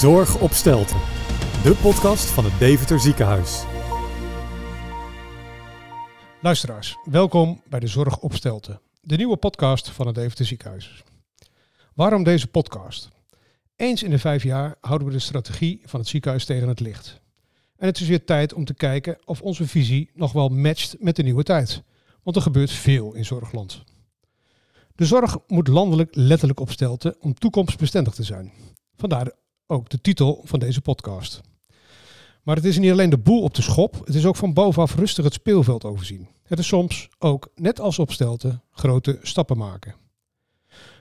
Zorg op Stelten, de podcast van het Deventer Ziekenhuis. Luisteraars, welkom bij de Zorg op Stelten, de nieuwe podcast van het Deventer Ziekenhuis. Waarom deze podcast? Eens in de vijf jaar houden we de strategie van het ziekenhuis tegen het licht. En het is weer tijd om te kijken of onze visie nog wel matcht met de nieuwe tijd. Want er gebeurt veel in zorgland. De zorg moet landelijk letterlijk opstelten om toekomstbestendig te zijn. Vandaar ook de titel van deze podcast. Maar het is niet alleen de boel op de schop, het is ook van bovenaf rustig het speelveld overzien. Het is soms ook, net als opstelten, grote stappen maken.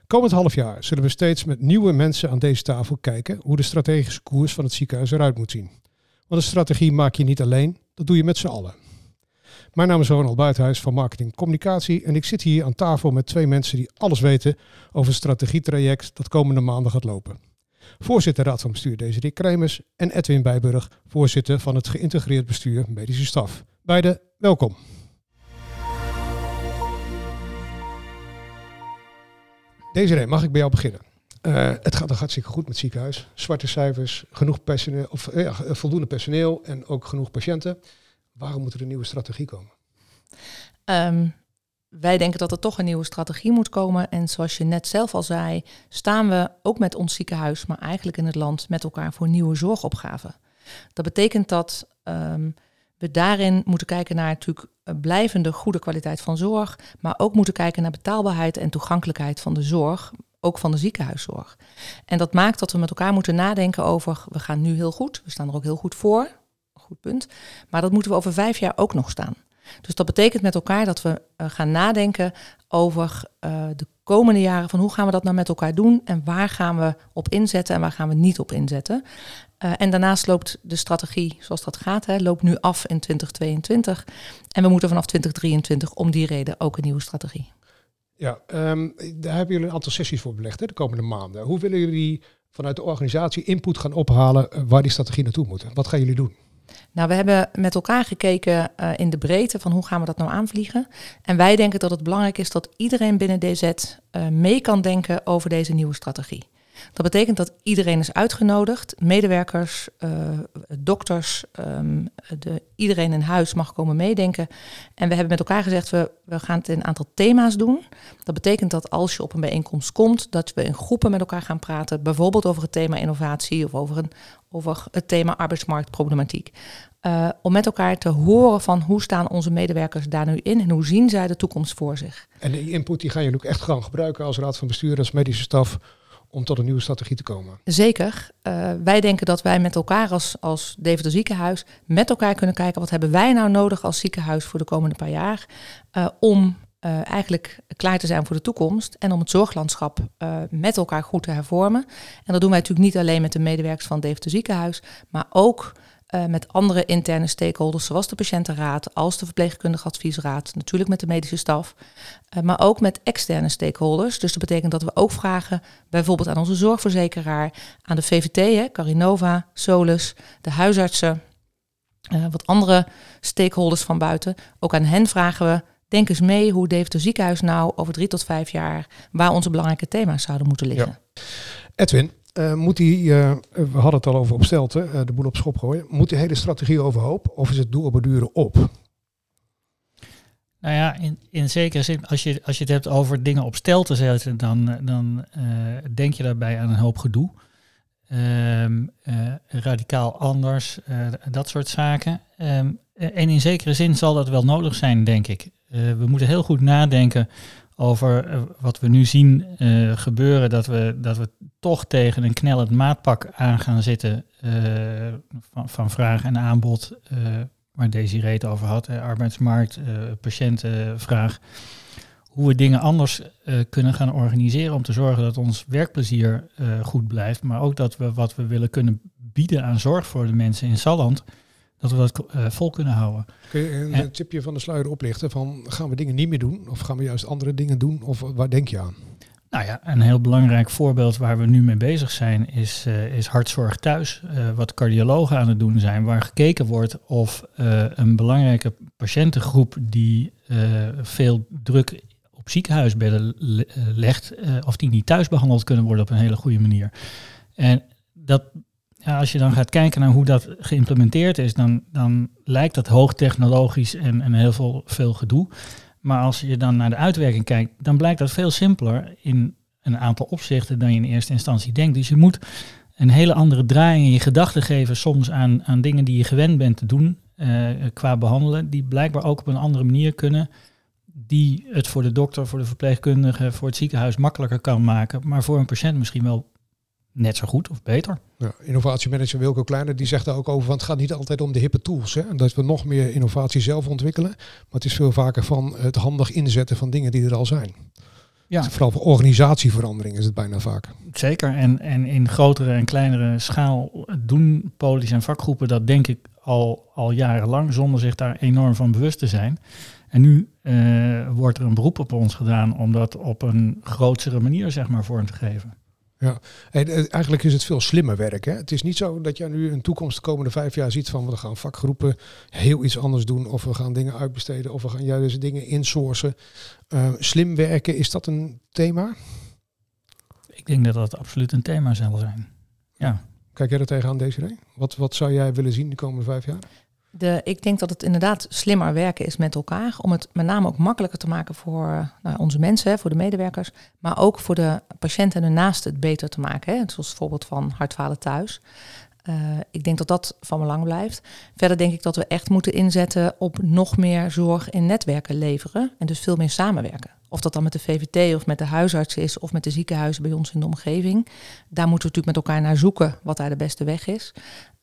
Komend half jaar zullen we steeds met nieuwe mensen aan deze tafel kijken hoe de strategische koers van het ziekenhuis eruit moet zien. Want een strategie maak je niet alleen, dat doe je met z'n allen. Mijn naam is Ronald Buitenhuis van Marketing Communicatie en ik zit hier aan tafel met twee mensen die alles weten over het strategietraject dat komende maanden gaat lopen. Voorzitter Raad van Bestuur Desiree Kremers en Edwin Bijburg, voorzitter van het geïntegreerd bestuur medische staf. Beide welkom. Desiree, mag ik bij jou beginnen? Uh, het gaat nog hartstikke goed met het ziekenhuis. Zwarte cijfers, genoeg personeel, of, ja, voldoende personeel en ook genoeg patiënten. Waarom moet er een nieuwe strategie komen? Um, wij denken dat er toch een nieuwe strategie moet komen. En zoals je net zelf al zei, staan we ook met ons ziekenhuis, maar eigenlijk in het land met elkaar voor nieuwe zorgopgaven. Dat betekent dat um, we daarin moeten kijken naar natuurlijk blijvende goede kwaliteit van zorg, maar ook moeten kijken naar betaalbaarheid en toegankelijkheid van de zorg, ook van de ziekenhuiszorg. En dat maakt dat we met elkaar moeten nadenken over, we gaan nu heel goed, we staan er ook heel goed voor, goed punt, maar dat moeten we over vijf jaar ook nog staan. Dus dat betekent met elkaar dat we uh, gaan nadenken over uh, de komende jaren van hoe gaan we dat nou met elkaar doen en waar gaan we op inzetten en waar gaan we niet op inzetten. Uh, en daarnaast loopt de strategie, zoals dat gaat, hè, loopt nu af in 2022. En we moeten vanaf 2023 om die reden ook een nieuwe strategie. Ja, um, daar hebben jullie een aantal sessies voor belegd hè, de komende maanden. Hoe willen jullie vanuit de organisatie input gaan ophalen waar die strategie naartoe moet? Wat gaan jullie doen? Nou, we hebben met elkaar gekeken uh, in de breedte van hoe gaan we dat nou aanvliegen. En wij denken dat het belangrijk is dat iedereen binnen DZ uh, mee kan denken over deze nieuwe strategie. Dat betekent dat iedereen is uitgenodigd, medewerkers, uh, dokters, um, de, iedereen in huis mag komen meedenken. En we hebben met elkaar gezegd, we, we gaan het in een aantal thema's doen. Dat betekent dat als je op een bijeenkomst komt, dat we in groepen met elkaar gaan praten, bijvoorbeeld over het thema innovatie of over, een, over het thema arbeidsmarktproblematiek. Uh, om met elkaar te horen van hoe staan onze medewerkers daar nu in en hoe zien zij de toekomst voor zich. En die input die gaan jullie ook echt gaan gebruiken als raad van bestuur, als medische staf om tot een nieuwe strategie te komen. Zeker. Uh, wij denken dat wij met elkaar als, als Deventer Ziekenhuis met elkaar kunnen kijken wat hebben wij nou nodig als ziekenhuis voor de komende paar jaar uh, om uh, eigenlijk klaar te zijn voor de toekomst en om het zorglandschap met elkaar goed te hervormen. En dat doen wij natuurlijk niet alleen met de medewerkers van Deventer Ziekenhuis, maar ook uh, met andere interne stakeholders, zoals de patiëntenraad, als de verpleegkundige adviesraad, natuurlijk met de medische staf, uh, maar ook met externe stakeholders. Dus dat betekent dat we ook vragen, bijvoorbeeld aan onze zorgverzekeraar, aan de VVT, hè, Carinova, Solus, de huisartsen, uh, wat andere stakeholders van buiten. Ook aan hen vragen we, denk eens mee hoe Deventer Ziekenhuis nou over drie tot vijf jaar, waar onze belangrijke thema's zouden moeten liggen. Ja. Edwin, uh, moet die, uh, we hadden het al over opstelten, uh, de boel op schop gooien. Moet die hele strategie overhoop of is het doel op? Nou ja, in, in zekere zin, als je, als je het hebt over dingen op stel te zetten, dan, dan denk je daarbij aan een hoop gedoe. Um, radicaal anders, dat soort zaken. Um, en in zekere zin zal dat wel nodig zijn, denk ik. we moeten heel goed nadenken over uh, wat we nu zien uh, gebeuren, dat we, dat we toch tegen een knellend maatpak aan gaan zitten uh, van, van vraag en aanbod, waar deze reet over had, arbeidsmarkt, patiëntenvraag. Hoe we dingen anders kunnen gaan organiseren om te zorgen dat ons werkplezier goed blijft, maar ook dat we wat we willen kunnen bieden aan zorg voor de mensen in Salland, dat we dat uh, vol kunnen houden. Kun je een en, tipje van de sluier oplichten van gaan we dingen niet meer doen of gaan we juist andere dingen doen of waar denk je aan? Nou ja, een heel belangrijk voorbeeld waar we nu mee bezig zijn is, uh, is hartzorg thuis. Uh, wat cardiologen aan het doen zijn, waar gekeken wordt of een belangrijke patiëntengroep die veel druk op ziekenhuisbedden legt, of die niet thuis behandeld kunnen worden op een hele goede manier. En dat ja, als je dan gaat kijken naar hoe dat geïmplementeerd is, dan, dan lijkt dat hoogtechnologisch en, en heel veel, veel gedoe. Maar als je dan naar de uitwerking kijkt, dan blijkt dat veel simpeler in een aantal opzichten dan je in eerste instantie denkt. Dus je moet een hele andere draai in je gedachten geven soms aan, aan dingen die je gewend bent te doen uh, qua behandelen, die blijkbaar ook op een andere manier kunnen, die het voor de dokter, voor de verpleegkundige, voor het ziekenhuis makkelijker kan maken, maar voor een patiënt misschien wel net zo goed of beter. Ja, innovatiemanager Wilco Kleiner die zegt daar ook over, want het gaat niet altijd om de hippe tools. Hè? Dat we nog meer innovatie zelf ontwikkelen, maar het is veel vaker van het handig inzetten van dingen die er al zijn. Ja. Vooral voor organisatieverandering is het bijna vaak. Zeker, en, en in grotere en kleinere schaal doen polies en vakgroepen dat denk ik al, al jarenlang, zonder zich daar enorm van bewust te zijn. En nu uh, wordt er een beroep op ons gedaan om dat op een grotere manier zeg maar, vorm te geven. Ja, en eigenlijk is het veel slimmer werk. Hè? Het is niet zo dat je nu een toekomst de komende vijf jaar ziet van we gaan vakgroepen heel iets anders doen of we gaan dingen uitbesteden of we gaan juist dingen insourcen. Uh, slim werken, is dat een thema? Ik denk dat dat absoluut een thema zal zijn. Ja. Kijk jij er tegenaan, Desiree? Wat, wat zou jij willen zien de komende vijf jaar? De, ik denk dat het inderdaad slimmer werken is met elkaar. Om het met name ook makkelijker te maken voor nou, onze mensen, voor de medewerkers. Maar ook voor de patiënten en de naasten het beter te maken. Hè. Zoals het voorbeeld van Hartfalen thuis. Uh, ik denk dat dat van belang blijft. Verder denk ik dat we echt moeten inzetten op nog meer zorg in netwerken leveren. En dus veel meer samenwerken. Of dat dan met de VVT of met de huisarts is of met de ziekenhuizen bij ons in de omgeving. Daar moeten we natuurlijk met elkaar naar zoeken wat daar de beste weg is.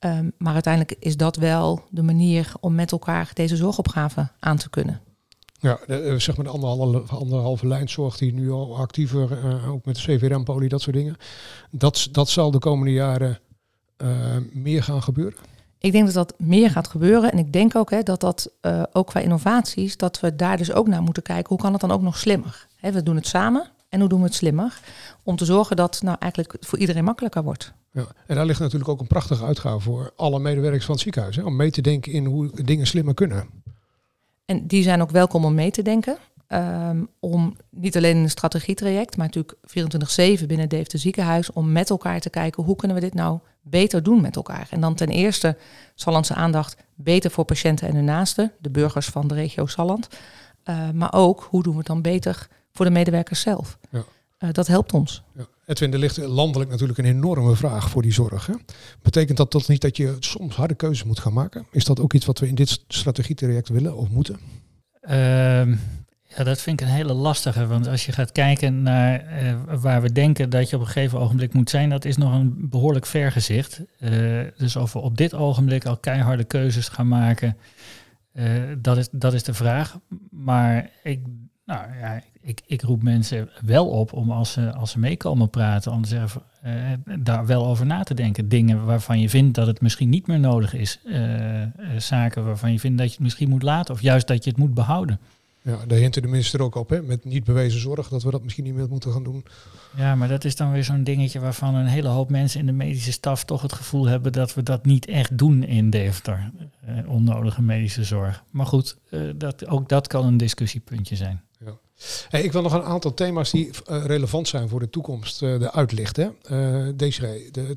Um, maar uiteindelijk is dat wel de manier om met elkaar deze zorgopgave aan te kunnen. Ja, de, eh, zeg maar de anderhalve, anderhalve lijnzorg die nu al actiever, uh, ook met de CVRM-polie, dat soort dingen. Dat, dat zal de komende jaren meer gaan gebeuren? Ik denk dat dat meer gaat gebeuren. En ik denk ook hè, dat dat uh, ook qua innovaties, dat we daar dus ook naar moeten kijken. Hoe kan het dan ook nog slimmer? Hè, we doen het samen en hoe doen we het slimmer? Om te zorgen dat nou eigenlijk voor iedereen makkelijker wordt. Ja, en daar ligt natuurlijk ook een prachtige uitgave voor alle medewerkers van het ziekenhuis. Hè, om mee te denken in hoe dingen slimmer kunnen. En die zijn ook welkom om mee te denken. Um, om niet alleen een strategietraject, maar natuurlijk 24-7 binnen Deventer ziekenhuis, om met elkaar te kijken hoe kunnen we dit nou beter doen met elkaar. En dan ten eerste Sallandse aandacht beter voor patiënten en hun naasten, de burgers van de regio Salland. Uh, maar ook hoe doen we het dan beter voor de medewerkers zelf. Ja. Uh, dat helpt ons. Ja. Edwin, er ligt landelijk natuurlijk een enorme vraag voor die zorg. Hè? Betekent dat dat niet dat je soms harde keuzes moet gaan maken? Is dat ook iets wat we in dit strategietraject willen of moeten? Uh, ja, dat vind ik een hele lastige. Want als je gaat kijken naar uh, waar we denken dat je op een gegeven ogenblik moet zijn, dat is nog een behoorlijk vergezicht. Uh, dus of we op dit ogenblik al keiharde keuzes gaan maken, uh, dat, is, dat is de vraag. Maar ik, nou, ja, ik, ik roep mensen wel op om als ze, als ze meekomen praten, zeggen, daar wel over na te denken. Dingen waarvan je vindt dat het misschien niet meer nodig is. zaken waarvan je vindt dat je het misschien moet laten, of juist dat je het moet behouden. Ja, daar hintte de minister ook op, hè, met niet bewezen zorg, dat we dat misschien niet meer moeten gaan doen. Ja, maar dat is dan weer zo'n dingetje waarvan een hele hoop mensen in de medische staf toch het gevoel hebben dat we dat niet echt doen in Deventer. Uh, onnodige medische zorg. Maar goed, uh, dat, ook dat kan een discussiepuntje zijn. Ja. Hey, ik wil nog een aantal thema's die uh, relevant zijn voor de toekomst uh, uitlichten. Uh, Desiree, de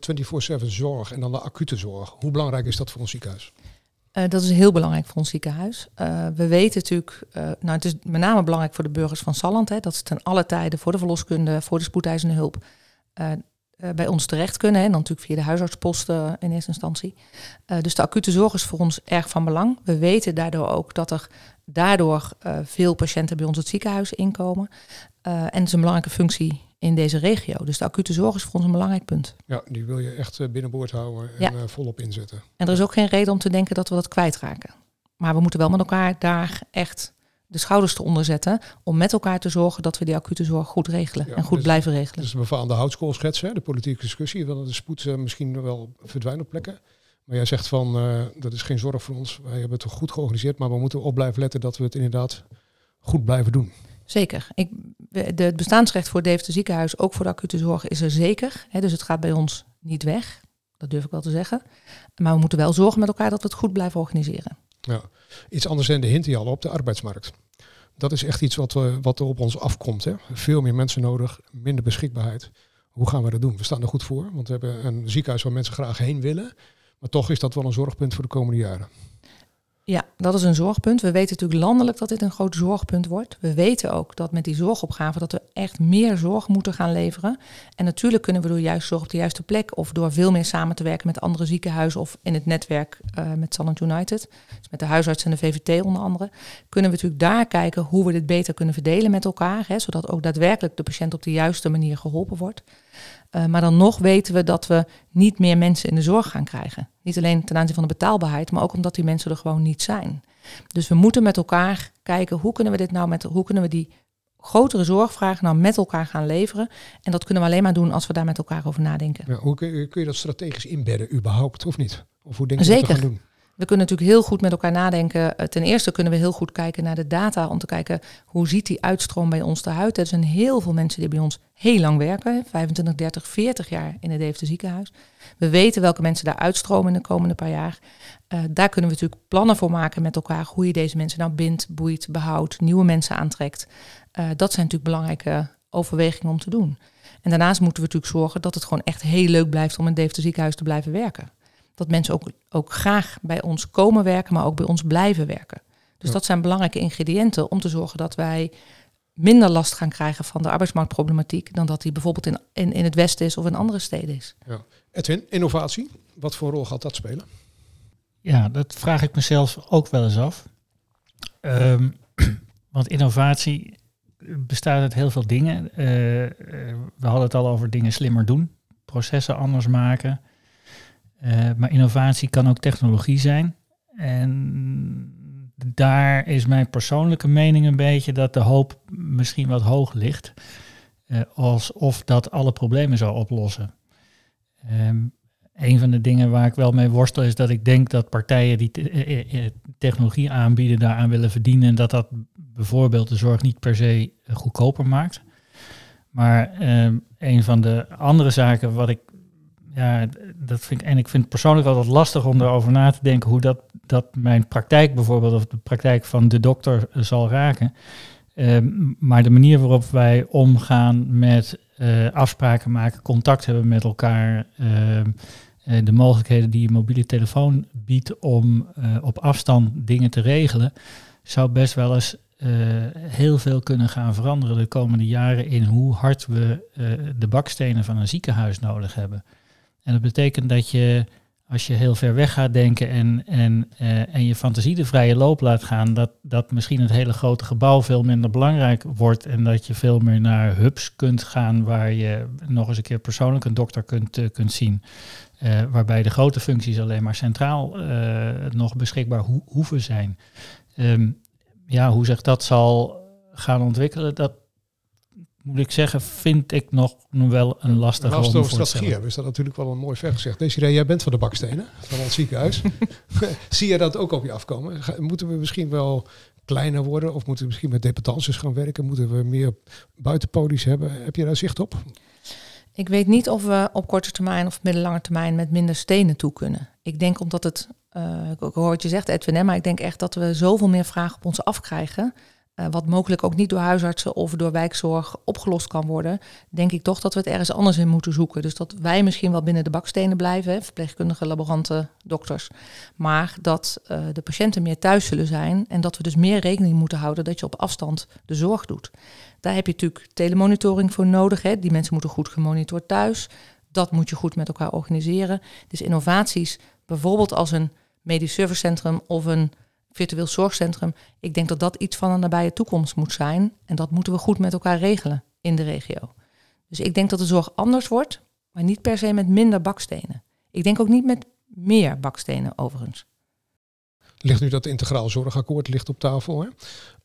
24-7 zorg en dan de acute zorg. Hoe belangrijk is dat voor ons ziekenhuis? Uh, dat is heel belangrijk voor ons ziekenhuis. Uh, we weten natuurlijk, uh, nou het is met name belangrijk voor de burgers van Salland, hè, dat ze ten alle tijden voor de verloskunde, voor de spoedeisende hulp bij ons terecht kunnen. En dan natuurlijk via de huisartsposten in eerste instantie. dus de acute zorg is voor ons erg van belang. We weten daardoor ook dat er daardoor veel patiënten bij ons het ziekenhuis inkomen. en het is een belangrijke functie in deze regio. Dus de acute zorg is voor ons een belangrijk punt. Ja, die wil je echt eh, binnenboord houden en ja. uh, volop inzetten. En er is ook geen reden om te denken dat we dat kwijtraken. Maar we moeten wel met elkaar daar echt de schouders te onderzetten om met elkaar te zorgen dat we die acute zorg goed regelen ja, en goed dus, blijven regelen. Dus mevrouw aan de houtskoolschets, hè, de politieke discussie, dat de spoed uh, misschien wel verdwijnen op plekken. Maar jij zegt van, uh, dat is geen zorg voor ons. Wij hebben het goed georganiseerd, maar we moeten op blijven letten dat we het inderdaad goed blijven doen. Zeker. Ik, de, het bestaansrecht voor het Deventer ziekenhuis, ook voor de acute zorg, is er zeker. Dus het gaat bij ons niet weg. Dat durf ik wel te zeggen. Maar we moeten wel zorgen met elkaar dat we het goed blijven organiseren. Ja. Iets anders zijn de hinten al op de arbeidsmarkt. Dat is echt iets wat, we, wat er op ons afkomt. Hè. Veel meer mensen nodig, minder beschikbaarheid. Hoe gaan we dat doen? We staan er goed voor, want we hebben een ziekenhuis waar mensen graag heen willen. Maar toch is dat wel een zorgpunt voor de komende jaren. Ja, dat is een zorgpunt. We weten natuurlijk landelijk dat dit een groot zorgpunt wordt. We weten ook dat met die zorgopgave dat we echt meer zorg moeten gaan leveren. En natuurlijk kunnen we door juist zorg op de juiste plek of door veel meer samen te werken met andere ziekenhuizen of in het netwerk uh, met Salland United, dus met de huisarts en de VVT onder andere, kunnen we natuurlijk daar kijken hoe we dit beter kunnen verdelen met elkaar, hè, zodat ook daadwerkelijk de patiënt op de juiste manier geholpen wordt. Uh, maar dan nog weten we dat we niet meer mensen in de zorg gaan krijgen. Niet alleen ten aanzien van de betaalbaarheid, maar ook omdat die mensen er gewoon niet zijn. Dus we moeten met elkaar kijken hoe kunnen we dit nou met hoe kunnen we die grotere zorgvraag nou met elkaar gaan leveren. En dat kunnen we alleen maar doen als we daar met elkaar over nadenken. Ja, hoe kun je, kun je, dat strategisch inbedden überhaupt of niet? Of hoe denk je Zeker. dat te gaan doen? We kunnen natuurlijk heel goed met elkaar nadenken. Eh, ten eerste kunnen we heel goed kijken naar de data om te kijken hoe ziet die uitstroom bij ons eruit. Er zijn heel veel mensen die bij ons heel lang werken, 25, 30, 40 jaar in het Deventer ziekenhuis. We weten welke mensen daar uitstromen in de komende paar jaar. Uh, daar kunnen we natuurlijk plannen voor maken met elkaar hoe je deze mensen nou bindt, boeit, behoudt, nieuwe mensen aantrekt. Uh, dat zijn natuurlijk belangrijke overwegingen om te doen. En daarnaast moeten we natuurlijk zorgen dat het gewoon echt heel leuk blijft om in het Deventer ziekenhuis te blijven werken dat mensen ook, ook graag bij ons komen werken, maar ook bij ons blijven werken. Dus Ja. dat zijn belangrijke ingrediënten om te zorgen dat wij minder last gaan krijgen van de arbeidsmarktproblematiek dan dat die bijvoorbeeld in, in, in het Westen is of in andere steden is. Edwin, innovatie. Wat voor rol gaat dat spelen? Ja, dat vraag ik mezelf ook wel eens af. Ehm, want innovatie bestaat uit heel veel dingen. Eh, eh, we hadden het al over dingen slimmer doen, processen anders maken. Eh, maar innovatie kan ook technologie zijn. En daar is mijn persoonlijke mening een beetje dat de hoop misschien wat hoog ligt. Eh, alsof dat alle problemen zou oplossen. Ehm, een van de dingen waar ik wel mee worstel is dat ik denk dat partijen die eh, technologie aanbieden daaraan willen verdienen. En dat dat bijvoorbeeld de zorg niet per se goedkoper maakt. Maar ehm, een van de andere zaken wat ik, ja, dat vind ik, en ik vind het persoonlijk altijd lastig om erover na te denken hoe dat, dat mijn praktijk bijvoorbeeld of de praktijk van de dokter eh, zal raken. Ehm, maar de manier waarop wij omgaan met eh, afspraken maken, contact hebben met elkaar, ehm, eh, de mogelijkheden die je mobiele telefoon biedt om op afstand dingen te regelen, zou best wel eens heel veel kunnen gaan veranderen de komende jaren in hoe hard we de bakstenen van een ziekenhuis nodig hebben. En dat betekent dat je, als je heel ver weg gaat denken en, en, eh, en je fantasie de vrije loop laat gaan, dat, dat misschien het hele grote gebouw veel minder belangrijk wordt en dat je veel meer naar hubs kunt gaan waar je nog eens een keer persoonlijk een dokter kunt, eh, kunt zien. Eh, waarbij de grote functies alleen maar centraal nog beschikbaar ho- hoeven zijn. Ehm, ja, hoe zich dat zal gaan ontwikkelen, dat moet ik zeggen, vind ik nog wel een lastige Als het over voor te strategie hebben, is dat natuurlijk wel een mooi vergezegd. Desiree, jij bent van de bakstenen, van ons ziekenhuis. Zie je dat ook op je afkomen? Ga- Moeten we misschien wel kleiner worden? Of moeten we misschien met dependances gaan werken? Moeten we meer buitenpodies hebben? Heb je daar zicht op? Ik weet niet of we op korte termijn of middellange termijn met minder stenen toe kunnen. Ik denk omdat het, eh, ik hoor wat je zegt Edwin, hè, maar ik denk echt dat we zoveel meer vragen op ons afkrijgen. Eh, wat mogelijk ook niet door huisartsen of door wijkzorg opgelost kan worden. Denk ik toch dat we het ergens anders in moeten zoeken. Dus dat wij misschien wel binnen de bakstenen blijven, verpleegkundigen, laboranten, dokters. Maar dat eh, de patiënten meer thuis zullen zijn. En dat we dus meer rekening moeten houden dat je op afstand de zorg doet. Daar heb je natuurlijk telemonitoring voor nodig. Hè. Die mensen moeten goed gemonitord thuis. Dat moet je goed met elkaar organiseren. Dus innovaties, bijvoorbeeld als een medisch servicecentrum of een virtueel zorgcentrum. Ik denk dat dat iets van een nabije toekomst moet zijn. En dat moeten we goed met elkaar regelen in de regio. Dus ik denk dat de zorg anders wordt, maar niet per se met minder bakstenen. Ik denk ook niet met meer bakstenen overigens. Ligt nu dat integraal zorgakkoord ligt op tafel. Hè?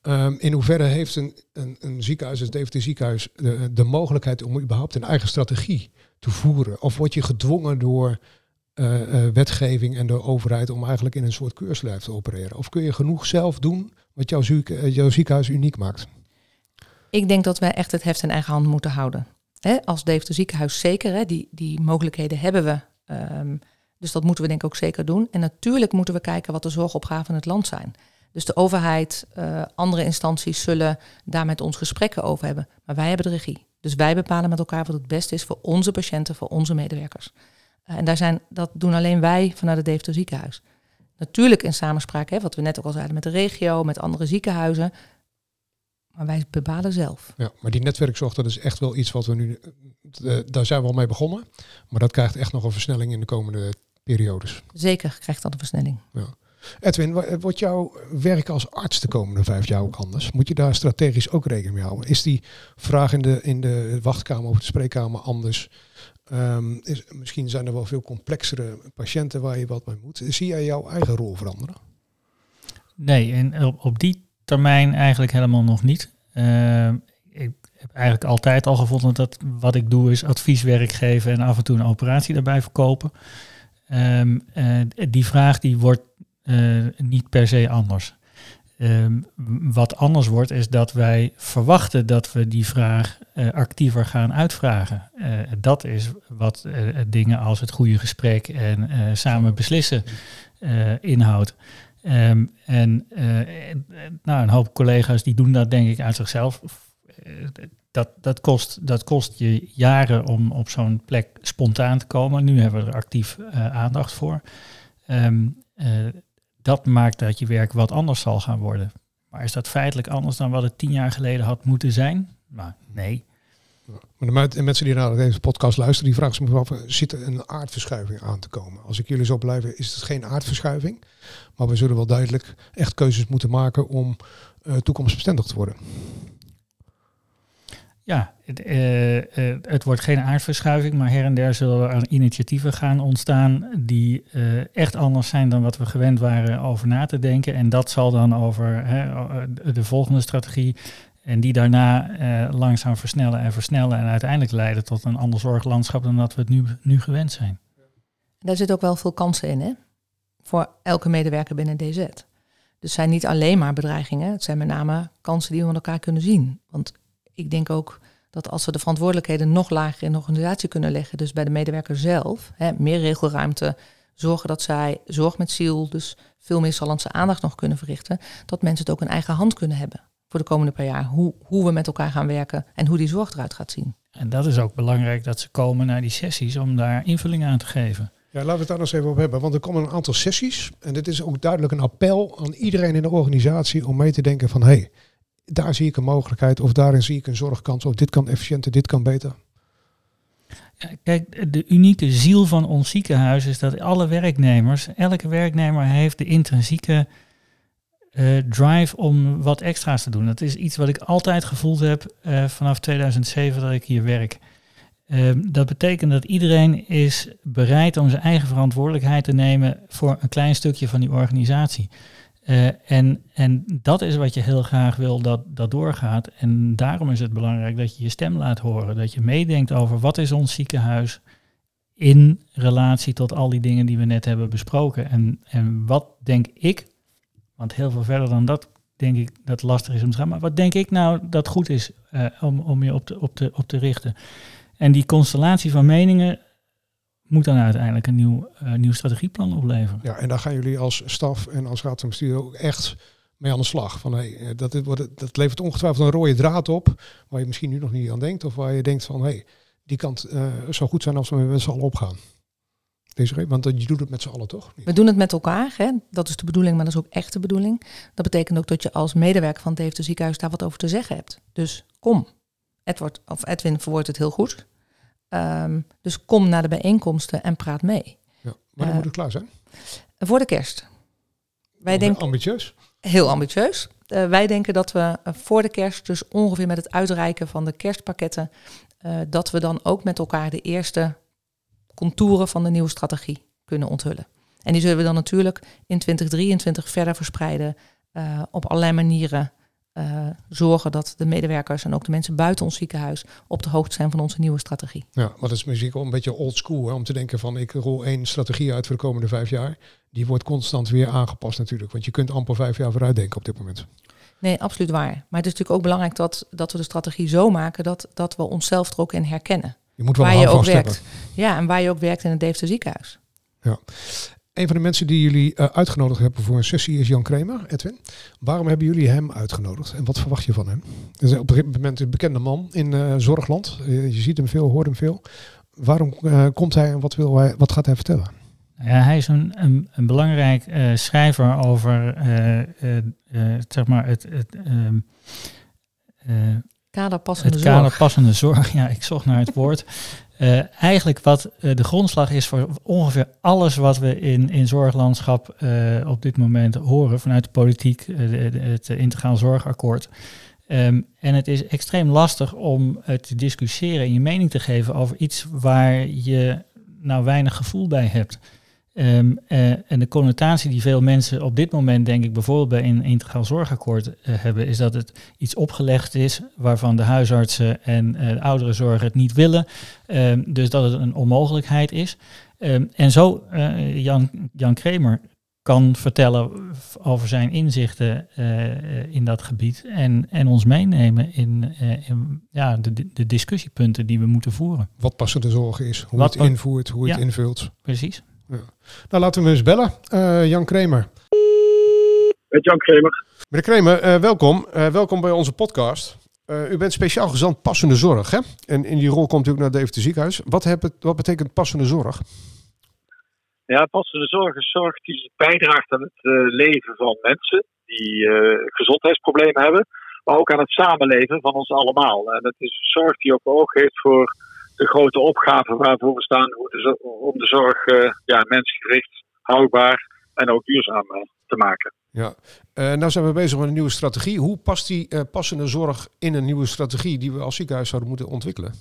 Ehm, in hoeverre heeft een, een, een Deventer ziekenhuis, de, de mogelijkheid om überhaupt een eigen strategie te voeren? Of word je gedwongen door eh, eh, wetgeving en de overheid om eigenlijk in een soort keurslijf te opereren? Of kun je genoeg zelf doen wat jouw, eh, jouw ziekenhuis uniek maakt? Ik denk dat wij echt het heft in eigen hand moeten houden. Hè, als Deventer ziekenhuis zeker, die, die mogelijkheden hebben we. Ehm, dus dat moeten we denk ik ook zeker doen. En natuurlijk moeten we kijken wat de zorgopgaven in het land zijn. Dus de overheid, andere instanties zullen daar met ons gesprekken over hebben. Maar wij hebben de regie. Dus wij bepalen met elkaar wat het beste is voor onze patiënten, voor onze medewerkers. Uh, en daar zijn, dat doen alleen wij vanuit het Deventer ziekenhuis. Natuurlijk in samenspraak, hè, wat we net ook al zeiden, met de regio, met andere ziekenhuizen. Maar wij bepalen zelf. Ja, maar die netwerkzorg, dat is echt wel iets wat we nu, uh, daar zijn we al mee begonnen. Maar dat krijgt echt nog een versnelling in de komende periodes. Zeker krijgt dat een versnelling. Ja. Edwin, wordt jouw werk als arts de komende vijf jaar ook anders? Moet je daar strategisch ook rekening mee houden? Is die vraag in de, in de wachtkamer of de spreekkamer anders? Um, is, misschien zijn er wel veel complexere patiënten waar je wat mee moet. Zie jij jouw eigen rol veranderen? Nee, en op, op die termijn eigenlijk helemaal nog niet. Uh, ik heb eigenlijk altijd al gevonden dat wat ik doe is advieswerk geven en af en toe een operatie daarbij verkopen. Um, uh, die vraag die wordt uh, niet per se anders. Um, wat anders wordt is dat wij verwachten dat we die vraag uh, actiever gaan uitvragen. Uh, dat is wat dingen als het goede gesprek en samen beslissen inhoudt. Um, en nou, een hoop collega's die doen dat denk ik uit zichzelf. dat, dat, kost, dat kost je jaren om op zo'n plek spontaan te komen. Nu hebben we er actief aandacht voor. Um, dat maakt dat je werk wat anders zal gaan worden. Maar is dat feitelijk anders dan wat het tien jaar geleden had moeten zijn? Nou, nee. Maar de mensen die naar deze podcast luisteren, die vragen zich af, zit er een aardverschuiving aan te komen? Als ik jullie zo blijven, is het geen aardverschuiving. Maar we zullen wel duidelijk echt keuzes moeten maken om uh, toekomstbestendig te worden. Ja, het, uh, uh, het, wordt geen aardverschuiving, maar her en der zullen er initiatieven gaan ontstaan die uh, echt anders zijn dan wat we gewend waren over na te denken. En dat zal dan over hè, de volgende strategie en die daarna langzaam versnellen en versnellen en uiteindelijk leiden tot een ander zorglandschap dan dat we het nu, nu gewend zijn. Daar zit ook wel veel kansen in, hè? Voor elke medewerker binnen DZ. Dus het zijn niet alleen maar bedreigingen, het zijn met name kansen die we met elkaar kunnen zien. Want ik denk ook dat als we de verantwoordelijkheden nog lager in de organisatie kunnen leggen, dus bij de medewerker zelf, hè, meer regelruimte, zorgen dat zij zorg met ziel, dus veel meer Sallandse aandacht nog kunnen verrichten, dat mensen het ook in eigen hand kunnen hebben voor de komende paar jaar. Hoe, hoe we met elkaar gaan werken en hoe die zorg eruit gaat zien. En dat is ook belangrijk dat ze komen naar die sessies om daar invulling aan te geven. Ja, laten we het daar nog eens even op hebben. Want er komen een aantal sessies. En dit is ook duidelijk een appel aan iedereen in de organisatie om mee te denken van hé, hey, daar zie ik een mogelijkheid of daarin zie ik een zorgkans of dit kan efficiënter, dit kan beter. Kijk, de unieke ziel van ons ziekenhuis is dat alle werknemers, elke werknemer heeft de intrinsieke uh, drive om wat extra's te doen. Dat is iets wat ik altijd gevoeld heb uh, vanaf 2007 dat ik hier werk. Uh, dat betekent dat iedereen is bereid om zijn eigen verantwoordelijkheid te nemen voor een klein stukje van die organisatie. Uh, en, en dat is wat je heel graag wil dat dat doorgaat. En daarom is het belangrijk dat je je stem laat horen. Dat je meedenkt over wat is ons ziekenhuis in relatie tot al die dingen die we net hebben besproken. En, en wat denk ik, want heel veel verder dan dat denk ik dat het lastig is om te gaan. Maar wat denk ik nou dat goed is uh, om, om je op te, op, te, op te richten. En die constellatie van meningen, moet dan uiteindelijk een nieuw, uh, nieuw strategieplan opleveren. Ja, en daar gaan jullie als staf en als raad van bestuur ook echt mee aan de slag. Van, hey, eh, dat, dit wordt, dat levert ongetwijfeld een rode draad op, waar je misschien nu nog niet aan denkt, of waar je denkt van, hé, hey, die kant uh, zou goed zijn als we met z'n allen opgaan. Deze, want je doet het met z'n allen toch? We doen het met elkaar, hè? dat is de bedoeling, maar dat is ook echt de bedoeling. Dat betekent ook dat je als medewerker van het Deventer ziekenhuis daar wat over te zeggen hebt. Dus kom. Edward, of Edwin verwoordt het heel goed. Um, dus kom naar de bijeenkomsten en praat mee. Ja, maar dan uh, moet het klaar zijn? Voor de kerst. Wij denken, ambitieus? Heel ambitieus. Uh, wij denken dat we uh, voor de kerst, dus ongeveer met het uitreiken van de kerstpakketten, dat we dan ook met elkaar de eerste contouren van de nieuwe strategie kunnen onthullen. En die zullen we dan natuurlijk in 2023 verder verspreiden op allerlei manieren uh, zorgen dat de medewerkers en ook de mensen buiten ons ziekenhuis op de hoogte zijn van onze nieuwe strategie. Ja, maar dat is misschien wel een beetje old school hè, om te denken van ik rol één strategie uit voor de komende vijf jaar. Die wordt constant weer aangepast natuurlijk, want je kunt amper vijf jaar vooruit denken op dit moment. Nee, absoluut waar. Maar het is natuurlijk ook belangrijk dat, dat we de strategie zo maken dat, dat we onszelf er ook in herkennen. Je moet wel waar je ook werkt. Ja, en waar je ook werkt in het Deventer ziekenhuis. Ja. Een van de mensen die jullie uh, uitgenodigd hebben voor een sessie is Jan Kremer, Edwin. Waarom hebben jullie hem uitgenodigd en wat verwacht je van hem? Hij is op dit moment een bekende man in uh, Zorgland. je ziet hem veel, hoort hem veel. Waarom komt hij en wat, wil hij, wat gaat hij vertellen? Ja, hij is een, een, een belangrijk schrijver over zeg maar het, het ehm, Kaderpassende het kaderpassende zorg. Ja, ik zocht naar het woord. Uh, eigenlijk wat uh, de grondslag is voor ongeveer alles wat we in, in zorglandschap uh, op dit moment horen vanuit de politiek, het integraal zorgakkoord. Um, en het is extreem lastig om te discussiëren en je mening te geven over iets waar je nou weinig gevoel bij hebt. Um, uh, en de connotatie die veel mensen op dit moment, denk ik, bijvoorbeeld bij een integraal zorgakkoord uh, hebben, is dat het iets opgelegd is waarvan de huisartsen en uh, de ouderenzorg het niet willen. Um, dus dat het een onmogelijkheid is. Um, en zo Jan, Jan Kremer kan vertellen over zijn inzichten in dat gebied en, en ons meenemen in, in ja, de, de discussiepunten die we moeten voeren. Wat passende zorg is, hoe Wat, het invoert, hoe ja, het invult. Precies. Ja. Nou, laten we hem eens bellen. Uh, Jan Kremer. Met Jan Kremer. Meneer Kremer, uh, welkom. Uh, welkom bij onze podcast. u bent speciaal gezant passende zorg, hè? En in die rol komt u ook naar Deventer Ziekenhuis. Wat, het, wat betekent passende zorg? Ja, passende zorg is zorg die bijdraagt aan het leven van mensen die gezondheidsproblemen hebben, maar ook aan het samenleven van ons allemaal. En het is zorg die ook oog heeft voor de grote opgave waarvoor we staan om de zorg uh, ja, mensgericht, houdbaar en ook duurzaam uh, te maken. Ja, uh, nou zijn we bezig met een nieuwe strategie. Hoe past die passende zorg in een nieuwe strategie die we als ziekenhuis zouden moeten ontwikkelen?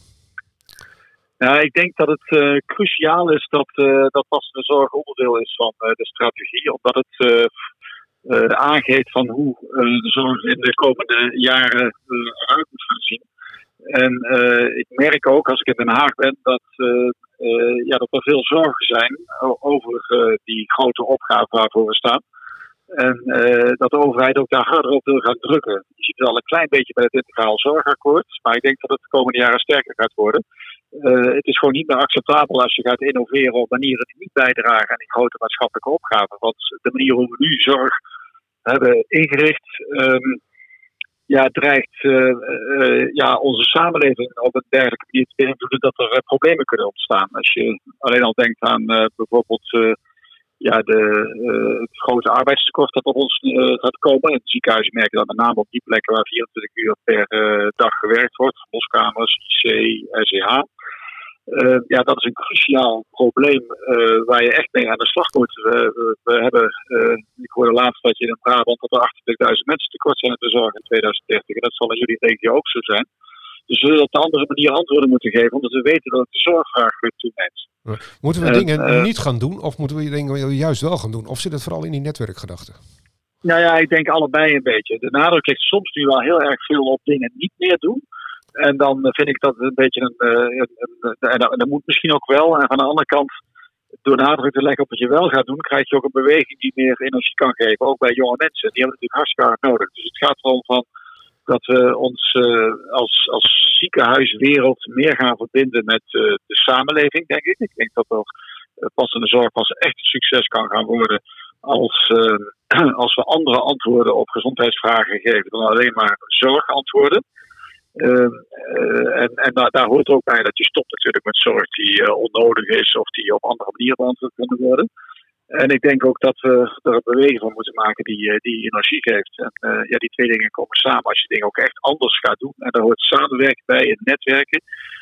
Nou, ik denk dat het cruciaal is dat, dat passende zorg onderdeel is van de strategie, omdat het aangeeft van hoe de zorg in de komende jaren eruit moet gaan zien. En uh, ik merk ook als ik in Den Haag ben dat, uh, uh, ja, dat er veel zorgen zijn over die grote opgave waarvoor we staan. En dat de overheid ook daar harder op wil gaan drukken. Je ziet het al een klein beetje bij het integraal zorgakkoord, maar ik denk dat het de komende jaren sterker gaat worden. het is gewoon niet meer acceptabel als je gaat innoveren op manieren die niet bijdragen aan die grote maatschappelijke opgave. Want de manier hoe we nu zorg hebben ingericht. Um, ja, dreigt uh, uh, ja, onze samenleving op een dergelijke manier te beïnvloeden dat er uh, problemen kunnen ontstaan. Als je alleen al denkt aan bijvoorbeeld ja, de, het grote arbeidstekort dat op ons gaat komen. In het ziekenhuis merken dat met name op die plekken waar 24 uur per dag gewerkt wordt, boskamers, IC, SEH. Uh, ja, dat is een cruciaal probleem uh, waar je echt mee aan de slag moet. We, we hebben, uh, ik hoorde laatst dat je in Brabant dat er 28.000 mensen tekort zijn in de zorg in 2030. En dat zal in jullie regio ook zo zijn. Dus we zullen op een andere manier antwoorden moeten geven, omdat we weten dat de zorgvraag toeneemt. Moeten we dingen niet gaan doen, of moeten we dingen juist wel gaan doen? Of zit het vooral in die netwerkgedachte? Nou ja, ik denk allebei een beetje. De nadruk ligt soms nu wel heel erg veel op dingen niet meer doen. En dan vind ik dat een beetje een. Een, en dat moet misschien ook wel. En van de andere kant, door nadruk te leggen op wat je wel gaat doen, krijg je ook een beweging die meer energie kan geven. Ook bij jonge mensen. Die hebben natuurlijk hartstikke hard nodig. Dus het gaat erom van dat we ons uh, als, als ziekenhuiswereld meer gaan verbinden met uh, de samenleving, denk ik. Ik denk dat er passende zorg pas echt een succes kan gaan worden als, als we andere antwoorden op gezondheidsvragen geven dan alleen maar zorgantwoorden. Uh, en en daar, hoort ook bij dat je stopt natuurlijk met zorg die uh, onnodig is of die op andere manieren beantwoord kunnen worden. En ik denk ook dat we er een beweging van moeten maken die, uh, die energie geeft. En ja, die twee dingen komen samen. Als je dingen ook echt anders gaat doen. En daar hoort samenwerking bij en netwerken.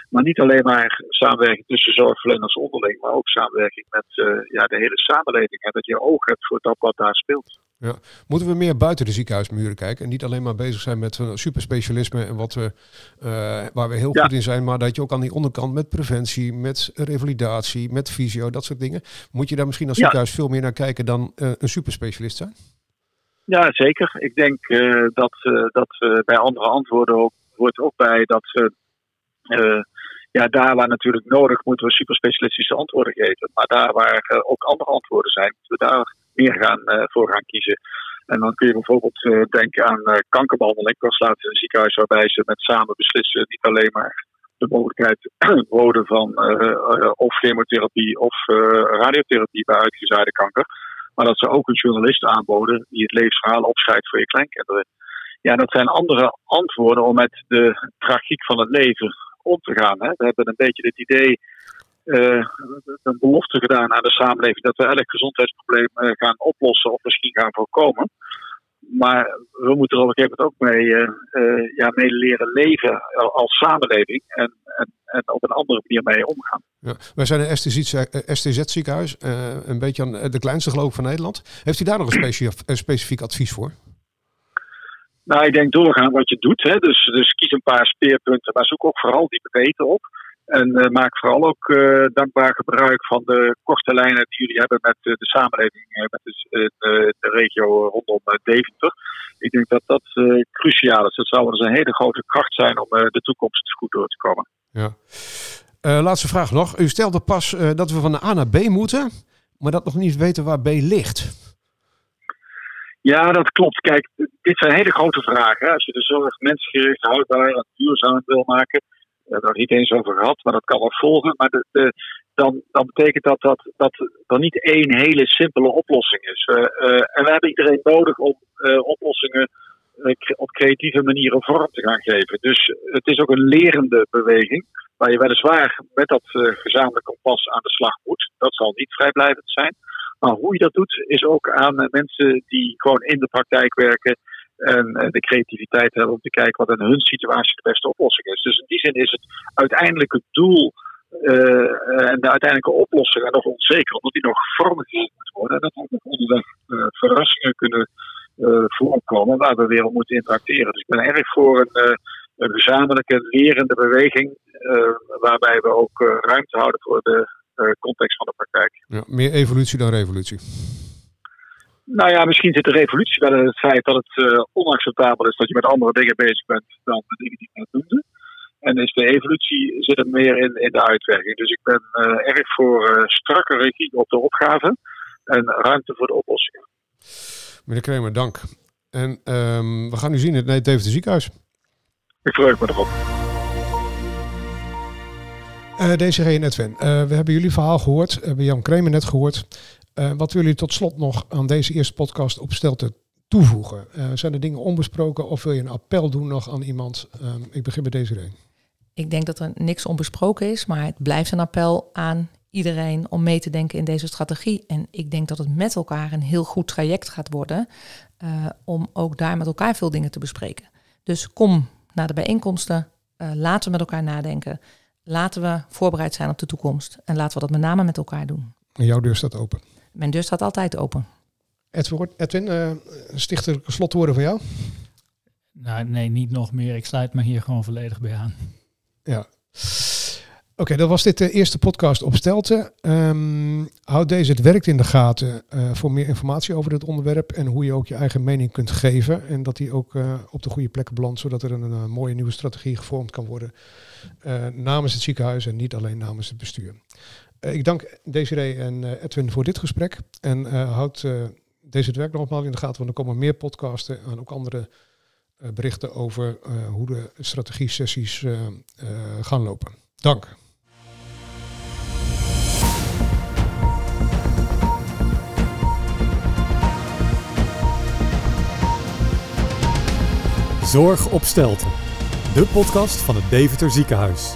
Maar niet alleen maar samenwerking tussen zorgverleners onderling, maar ook samenwerking met ja, de hele samenleving. En dat je oog hebt voor dat wat daar speelt. Ja. Moeten we meer buiten de ziekenhuismuren kijken en niet alleen maar bezig zijn met uh, superspecialisme en wat we, uh, waar we heel goed in zijn, maar dat je ook aan die onderkant met preventie, met revalidatie, met fysio, dat soort dingen. Moet je daar misschien als ziekenhuis veel meer naar kijken dan uh, een superspecialist zijn? Ja, zeker. Ik denk dat, dat bij andere antwoorden ook, hoort ook bij dat ja, daar waar natuurlijk nodig moeten we superspecialistische antwoorden geven. Maar daar waar ook andere antwoorden zijn, moeten we daar meer gaan, uh, voor gaan kiezen. En dan kun je bijvoorbeeld denken aan kankerbehandeling. Ik was laatst in een ziekenhuis waarbij ze met samen beslissen niet alleen maar de mogelijkheid boden van of chemotherapie of radiotherapie bij uitgezaaide kanker. Maar dat ze ook een journalist aanboden die het levensverhaal opschrijft voor je kleinkinderen. Ja, dat zijn andere antwoorden om met de tragiek van het leven om te gaan. Hè. We hebben een beetje het idee, uh, een belofte gedaan aan de samenleving dat we elk gezondheidsprobleem uh, gaan oplossen of misschien gaan voorkomen. Maar we moeten er op een gegeven moment ook mee, uh, ja, mee leren leven als samenleving en, en, en, op een andere manier mee omgaan. Ja, wij zijn een STZ-ziekenhuis, een beetje aan de kleinste geloof van Nederland. Heeft u daar nog een specifiek advies voor? Nou, ik denk doorgaan wat je doet. Hè. Dus, dus kies een paar speerpunten, maar zoek ook vooral die beter op. En uh, maak vooral ook uh, dankbaar gebruik van de korte lijnen die jullie hebben met uh, de samenleving, met de, de, regio rondom Deventer. Ik denk dat dat cruciaal is. Dat zou dus een hele grote kracht zijn om de toekomst goed door te komen. Ja. laatste vraag nog. U stelde pas dat we van de A naar B moeten, maar dat nog niet weten waar B ligt. Ja, dat klopt. Kijk, dit zijn hele grote vragen. Als je de zorg mensgericht, houdbaar en duurzaam wil maken, we hebben het niet eens over gehad, maar dat kan wel volgen. Maar de, dan, dan betekent dat, dat dat er niet één hele simpele oplossing is. Uh, en we hebben iedereen nodig om uh, oplossingen op creatieve manieren vorm te gaan geven. Dus het is ook een lerende beweging, waar je weliswaar met dat gezamenlijk kompas aan de slag moet. Dat zal niet vrijblijvend zijn. Maar hoe je dat doet, is ook aan mensen die gewoon in de praktijk werken. En de creativiteit hebben om te kijken wat in hun situatie de beste oplossing is. Dus in die zin is het uiteindelijke doel uh, en de uiteindelijke oplossing nog onzeker, omdat die nog vormgegeven moet worden. En dat er nog onderweg verrassingen kunnen uh, voorkomen waar we weer op moeten interacteren. Dus ik ben erg voor een, een gezamenlijke lerende beweging, waarbij we ook ruimte houden voor de eh, context van de praktijk. Ja, meer evolutie dan revolutie. Nou ja, misschien zit de revolutie wel in het feit dat het uh, onacceptabel is dat je met andere dingen bezig bent dan de dingen die ik net noemde. En is de evolutie zit het meer in, in de uitwerking. Dus ik ben uh, erg voor uh, strakke regie op de opgave en ruimte voor de oplossingen. Meneer Kremer, dank. En um, we gaan u zien het Deventer ziekenhuis. Ik verheug me erop. Uh, deze en Edwin, uh, we hebben jullie verhaal gehoord. We hebben Jan Kremer net gehoord. Uh, wat willen jullie tot slot nog aan deze eerste podcast op Stelte toevoegen? zijn er dingen onbesproken of wil je een appel doen nog aan iemand? Ik begin bij deze reden. Ik denk dat er niks onbesproken is, maar het blijft een appel aan iedereen om mee te denken in deze strategie. En ik denk dat het met elkaar een heel goed traject gaat worden om ook daar met elkaar veel dingen te bespreken. Dus kom naar de bijeenkomsten, laten we met elkaar nadenken laten we voorbereid zijn op de toekomst. En laten we dat met name met elkaar doen. En jouw deur staat open? Mijn deur staat altijd open. Edwin, uh, stichtelijke slotwoorden van jou? Nou, nee, niet nog meer. Ik sluit me hier gewoon volledig bij aan. Ja. Oké, dat was dit de eerste podcast op Stelten. Um, houd deze Het Werkt in de gaten uh, voor meer informatie over dit onderwerp en hoe je ook je eigen mening kunt geven. En dat die ook uh, op de goede plekken belandt, zodat er een, mooie nieuwe strategie gevormd kan worden namens het ziekenhuis en niet alleen namens het bestuur. ik dank Desiree en Edwin voor dit gesprek en houd deze Het Werk nogmaals in de gaten, want er komen meer podcasten en ook andere berichten over hoe de strategie-sessies gaan lopen. Dank. Zorg op Stelten, de podcast van het Deventer Ziekenhuis.